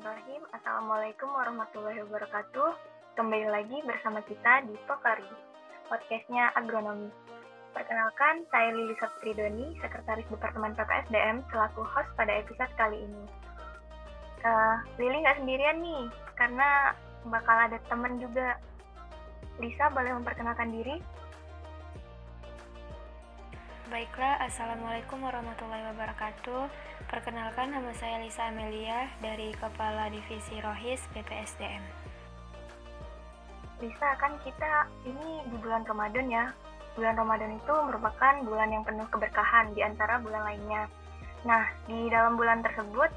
Bismillahirrahmanirrahim. Assalamualaikum warahmatullahi wabarakatuh. Kembali lagi bersama kita di Pokari, podcastnya agronomi. Perkenalkan, saya Lili Saptridoni, Sekretaris Departemen PPSDM, selaku host pada episode kali ini. Uh, Lili nggak sendirian nih, karena bakal ada temen juga. Lisa boleh memperkenalkan diri? Baiklah, Assalamualaikum warahmatullahi wabarakatuh. Perkenalkan nama saya Lisa Amelia dari Kepala Divisi Rohis BPSDM. Lisa, kan kita ini di bulan Ramadan ya. Bulan Ramadan itu merupakan bulan yang penuh keberkahan di antara bulan lainnya. Nah, di dalam bulan tersebut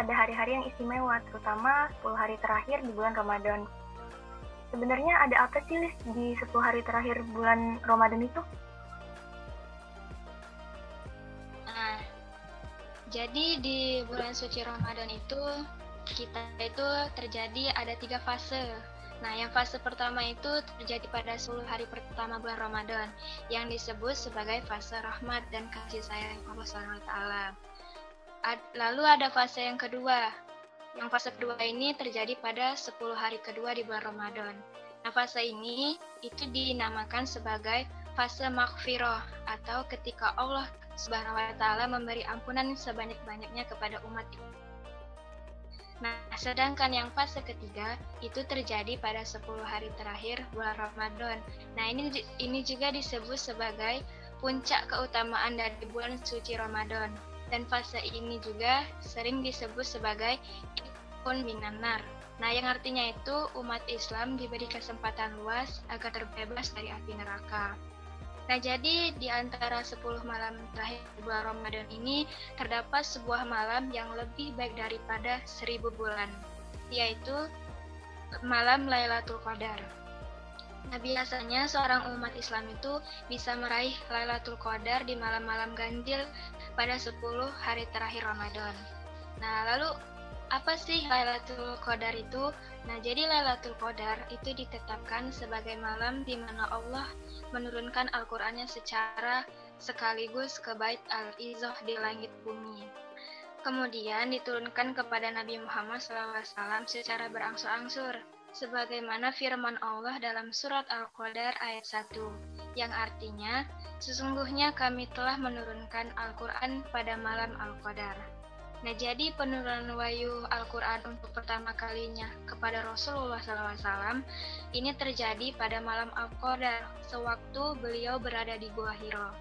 ada hari-hari yang istimewa, terutama 10 hari terakhir di bulan Ramadan. Sebenarnya ada apa sih, Lis, di 10 hari terakhir bulan Ramadan itu? Jadi di bulan suci Ramadan itu kita itu terjadi ada tiga fase. Nah, yang fase pertama itu terjadi pada 10 hari pertama bulan Ramadan yang disebut sebagai fase rahmat dan kasih sayang Allah SWT. Lalu ada fase yang kedua. Yang fase kedua ini terjadi pada 10 hari kedua di bulan Ramadan. Nah, fase ini itu dinamakan sebagai fase makfiroh atau ketika Allah Subhanahu wa taala memberi ampunan sebanyak-banyaknya kepada umat Nah, sedangkan yang fase ketiga itu terjadi pada 10 hari terakhir bulan Ramadan. Nah, ini ini juga disebut sebagai puncak keutamaan dari bulan suci Ramadan. Dan fase ini juga sering disebut sebagai pun minanar. Nah, yang artinya itu umat Islam diberi kesempatan luas agar terbebas dari api neraka. Nah, jadi di antara 10 malam terakhir bulan Ramadan ini terdapat sebuah malam yang lebih baik daripada seribu bulan, yaitu malam Lailatul Qadar. Nah, biasanya seorang umat Islam itu bisa meraih Lailatul Qadar di malam-malam ganjil pada 10 hari terakhir Ramadan. Nah, lalu apa sih Lailatul Qadar itu? Nah, jadi Lailatul Qadar itu ditetapkan sebagai malam di mana Allah menurunkan Al-Qur'annya secara sekaligus ke Bait Al-Izzah di langit bumi. Kemudian diturunkan kepada Nabi Muhammad SAW secara berangsur-angsur, sebagaimana firman Allah dalam surat Al-Qadar ayat 1, yang artinya, sesungguhnya kami telah menurunkan Al-Quran pada malam Al-Qadar. Nah, jadi penurunan wahyu Al-Quran untuk pertama kalinya kepada Rasulullah SAW ini terjadi pada malam Al-Qadar, sewaktu beliau berada di Gua Hiro.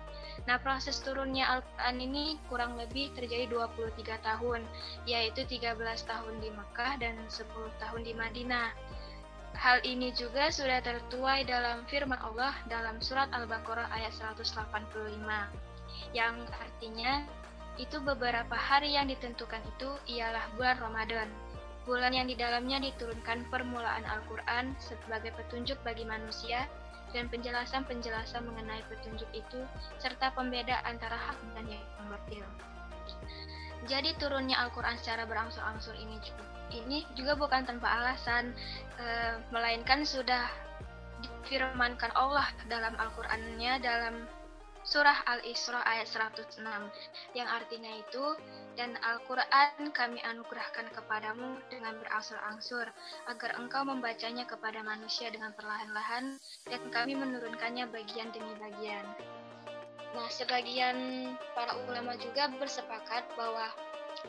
Nah, proses turunnya Al-Quran ini kurang lebih terjadi 23 tahun, yaitu 13 tahun di Mekah dan 10 tahun di Madinah. Hal ini juga sudah tertuai dalam firman Allah dalam surat Al-Baqarah ayat 185, yang artinya itu beberapa hari yang ditentukan itu ialah bulan Ramadan. Bulan yang di dalamnya diturunkan permulaan Al-Quran sebagai petunjuk bagi manusia dan penjelasan-penjelasan mengenai petunjuk itu serta pembeda antara hak dan yang batil. Jadi turunnya Al-Quran secara berangsur-angsur ini juga, ini juga bukan tanpa alasan, e, melainkan sudah difirmankan Allah dalam Al-Qur'annya dalam surah Al-Isra ayat 106 yang artinya itu dan Al-Quran kami anugerahkan kepadamu dengan berangsur-angsur agar engkau membacanya kepada manusia dengan perlahan-lahan dan kami menurunkannya bagian demi bagian. Nah, sebagian para ulama juga bersepakat bahwa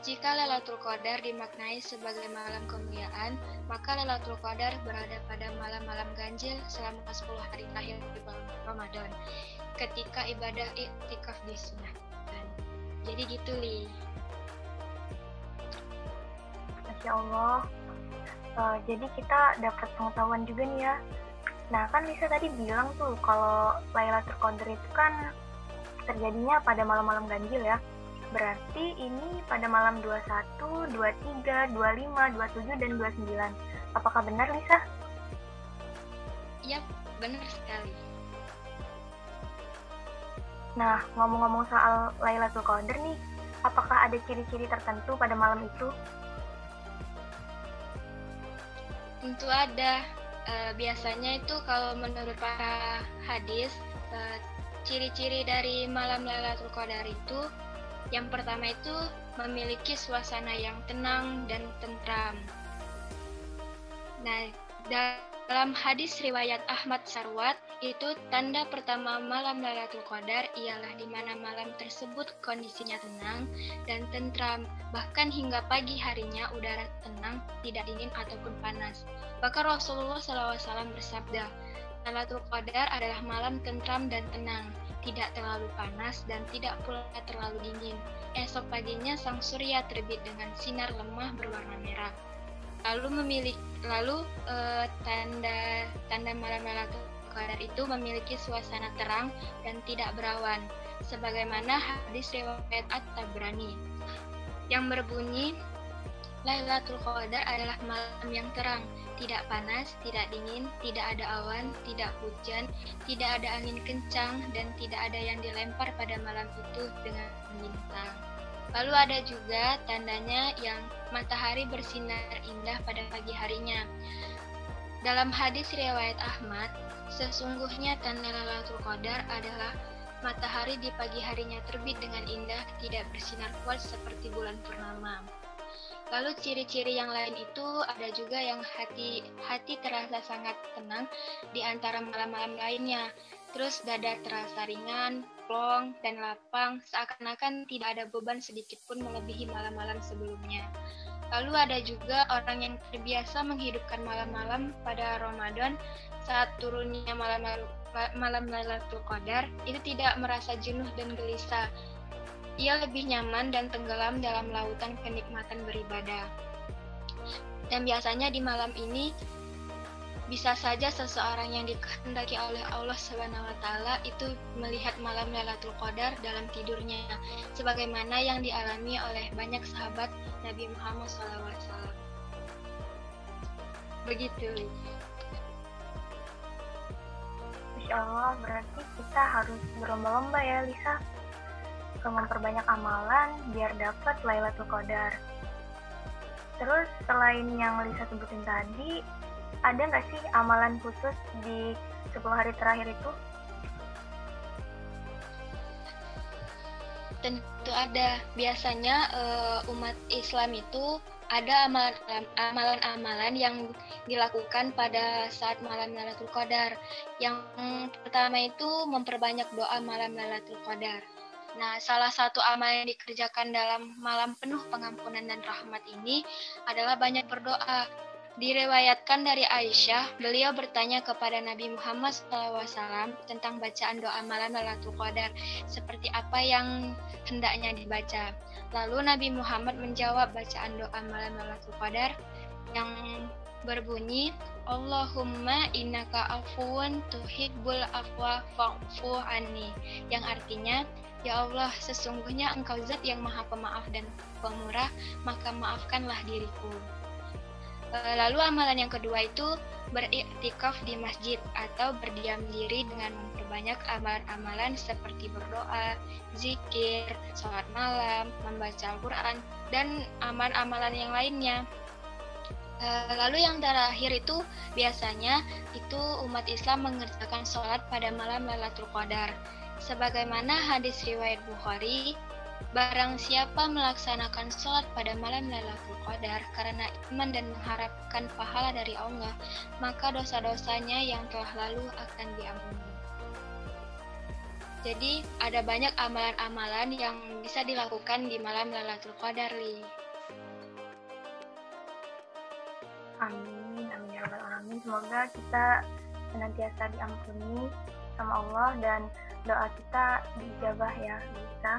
jika Lailatul Qadar dimaknai sebagai malam kemuliaan, maka Lailatul Qadar berada pada malam-malam ganjil selama 10 hari terakhir di bulan Ramadan ketika ibadah iktikaf disunahkan. Jadi gitu li. Masya Allah. Uh, jadi kita dapat pengetahuan juga nih ya. Nah kan Lisa tadi bilang tuh kalau Lailatul Qadar itu kan terjadinya pada malam-malam ganjil ya. Berarti ini pada malam 21, 23, 25, 27, dan 29. Apakah benar Lisa? Iya, benar sekali. Nah, ngomong-ngomong soal Lailatul Qadar nih, apakah ada ciri-ciri tertentu pada malam itu? Tentu ada. E, biasanya itu kalau menurut para hadis, e, ciri-ciri dari malam Lailatul Qadar itu Yang pertama itu memiliki suasana yang tenang dan tentram. Nah, dalam hadis riwayat Ahmad Sarwat, itu tanda pertama malam Lailatul Qadar ialah di mana malam tersebut kondisinya tenang dan tentram, bahkan hingga pagi harinya udara tenang, tidak dingin ataupun panas. Bahkan Rasulullah SAW bersabda, Lailatul Qadar adalah malam tentram dan tenang, tidak terlalu panas dan tidak pula terlalu dingin. Esok paginya sang surya terbit dengan sinar lemah berwarna merah. Lalu memiliki lalu uh, tanda tanda malam Lailatul Qadar itu memiliki suasana terang dan tidak berawan sebagaimana hadis riwayat At-Tabrani yang berbunyi Lailatul Qadar adalah malam yang terang, tidak panas, tidak dingin, tidak ada awan, tidak hujan, tidak ada angin kencang, dan tidak ada yang dilempar pada malam itu dengan bintang. Lalu ada juga tandanya yang matahari bersinar indah pada pagi harinya. Dalam hadis riwayat Ahmad, sesungguhnya tanda Lailatul Qadar adalah matahari di pagi harinya terbit dengan indah, tidak bersinar kuat seperti bulan purnama. Lalu ciri-ciri yang lain itu ada juga yang hati hati terasa sangat tenang di antara malam-malam lainnya. Terus dada terasa ringan, plong, dan lapang, seakan-akan tidak ada beban sedikit pun melebihi malam-malam sebelumnya. Lalu ada juga orang yang terbiasa menghidupkan malam-malam pada Ramadan saat turunnya malam malam Lailatul Qadar itu tidak merasa jenuh dan gelisah. Ia lebih nyaman dan tenggelam dalam lautan kenikmatan beribadah. Dan biasanya di malam ini bisa saja seseorang yang dikehendaki oleh Allah Subhanahu wa taala itu melihat malam Lailatul Qadar dalam tidurnya sebagaimana yang dialami oleh banyak sahabat Nabi Muhammad SAW. Begitu. Insya Allah berarti kita harus berlomba-lomba ya Lisa untuk memperbanyak amalan biar dapat Lailatul Qadar. Terus selain yang Lisa sebutin tadi, ada nggak sih amalan khusus di 10 hari terakhir itu? Tentu ada. Biasanya uh, umat Islam itu ada amalan-amalan yang dilakukan pada saat malam Lailatul Qadar. Yang pertama itu memperbanyak doa malam Lailatul Qadar. Nah, salah satu amal yang dikerjakan dalam malam penuh pengampunan dan rahmat ini adalah banyak berdoa Direwayatkan dari Aisyah, beliau bertanya kepada Nabi Muhammad SAW tentang bacaan doa malam Lailatul Qadar, seperti apa yang hendaknya dibaca. Lalu Nabi Muhammad menjawab bacaan doa malam Lailatul Qadar yang berbunyi, Allahumma innaka afuun tuhibbul afwa fa'fu anni, yang artinya, Ya Allah, sesungguhnya engkau zat yang maha pemaaf dan pemurah, maka maafkanlah diriku. Eh, lalu amalan yang kedua itu beriktikaf di masjid atau berdiam diri dengan memperbanyak amalan-amalan seperti berdoa, zikir, sholat malam, membaca Al-Quran, dan amalan-amalan yang lainnya. Eh, lalu yang terakhir itu biasanya itu umat Islam mengerjakan sholat pada malam Lailatul Qadar. Sebagaimana hadis riwayat Bukhari, Barang siapa melaksanakan sholat pada malam Lailatul Qadar karena iman dan mengharapkan pahala dari Allah, maka dosa-dosanya yang telah lalu akan diampuni. Jadi ada banyak amalan-amalan yang bisa dilakukan di malam Lailatul Qadar, Li. Amin, amin ya rabbal alamin. Semoga kita senantiasa diampuni sama Allah dan doa kita dijabah ya, bisa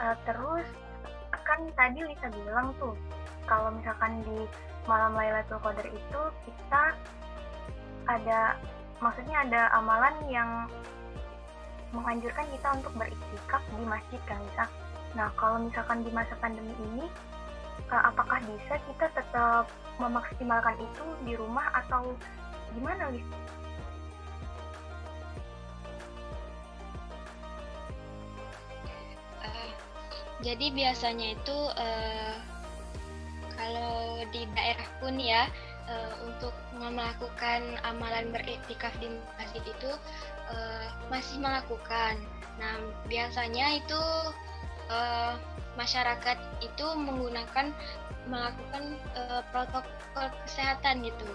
uh, terus kan tadi Lisa bilang tuh kalau misalkan di malam Lailatul Qadar itu kita ada maksudnya ada amalan yang menganjurkan kita untuk beriktikaf di masjid kan Lisa. Nah kalau misalkan di masa pandemi ini uh, apakah bisa kita tetap memaksimalkan itu di rumah atau gimana Lisa? Jadi biasanya itu uh, kalau di daerah pun ya uh, untuk melakukan amalan beriktikaf di masjid itu uh, masih melakukan. Nah biasanya itu uh, masyarakat itu menggunakan melakukan uh, protokol kesehatan gitu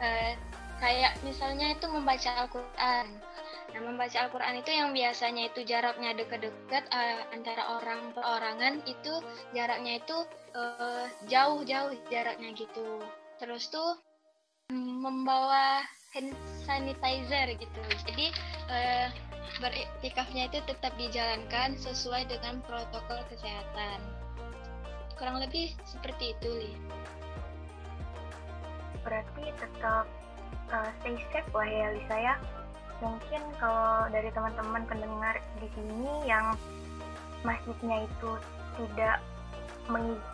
uh, kayak misalnya itu membaca Al-Quran nah membaca Al-Quran itu yang biasanya itu jaraknya dekat-dekat uh, antara orang perorangan itu jaraknya itu jauh-jauh uh, jaraknya gitu. Terus tuh mm, membawa hand sanitizer gitu. Jadi uh, beriktikafnya itu tetap dijalankan sesuai dengan protokol kesehatan. Kurang lebih seperti itu li. Berarti tetap uh, stay safe lah ya Lisa ya mungkin kalau dari teman-teman pendengar di sini yang masjidnya itu tidak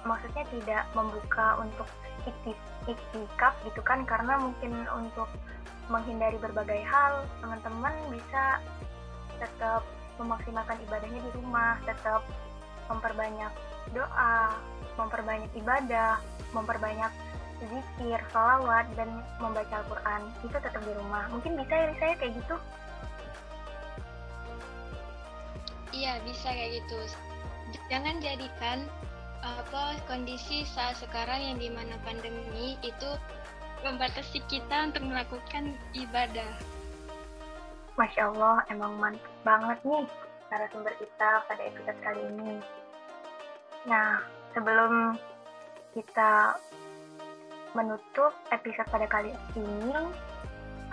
maksudnya tidak membuka untuk iktikaf gitu kan karena mungkin untuk menghindari berbagai hal teman-teman bisa tetap memaksimalkan ibadahnya di rumah tetap memperbanyak doa, memperbanyak ibadah, memperbanyak zikir, salawat, dan membaca Al-Quran. Itu tetap di rumah. Mungkin bisa ya saya kayak gitu? Iya, bisa kayak gitu. Jangan jadikan apa kondisi saat sekarang yang di mana pandemi itu membatasi kita untuk melakukan ibadah. Masya Allah, emang mantap banget nih narasumber kita pada episode kali ini. Nah, sebelum kita menutup episode pada kali ini,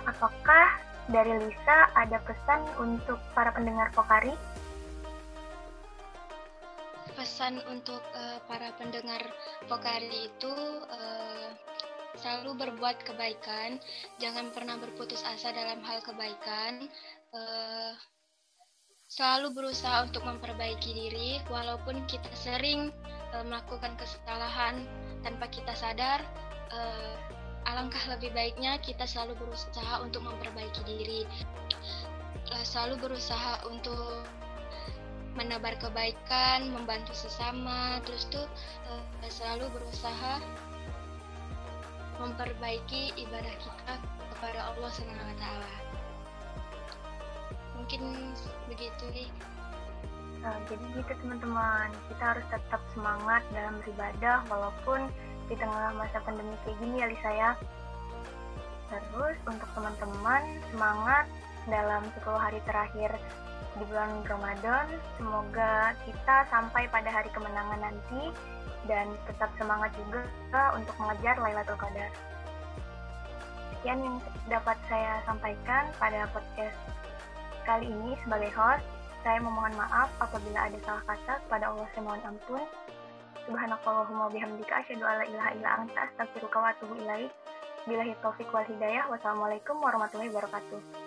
apakah dari Lisa ada pesan untuk para pendengar Pokari? Pesan untuk uh, para pendengar Pokari itu uh, selalu berbuat kebaikan, jangan pernah berputus asa dalam hal kebaikan. Uh, selalu berusaha untuk memperbaiki diri walaupun kita sering melakukan kesalahan tanpa kita sadar uh, alangkah lebih baiknya kita selalu berusaha untuk memperbaiki diri. Uh, selalu berusaha untuk menebar kebaikan membantu sesama terus tuh uh, selalu berusaha memperbaiki ibadah kita kepada Allah Subhanahu taala. Mungkin begitu nih nah, jadi gitu teman-teman. Kita harus tetap semangat dalam beribadah walaupun di tengah masa pandemi kayak gini ya Lisa ya. Terus untuk teman-teman semangat dalam 10 hari terakhir di bulan Ramadan. Semoga kita sampai pada hari kemenangan nanti dan tetap semangat juga untuk mengejar Lailatul Qadar. Sekian yang dapat saya sampaikan pada podcast Kali ini sebagai host, saya memohon maaf apabila ada salah kata. Kepada Allah saya ampun. Subhanakallahumma bihamdika asyhadu alla ilaha illa anta astaghfiruka wa atubu ilaik. Billahi taufik wal hidayah. Wassalamualaikum warahmatullahi wabarakatuh.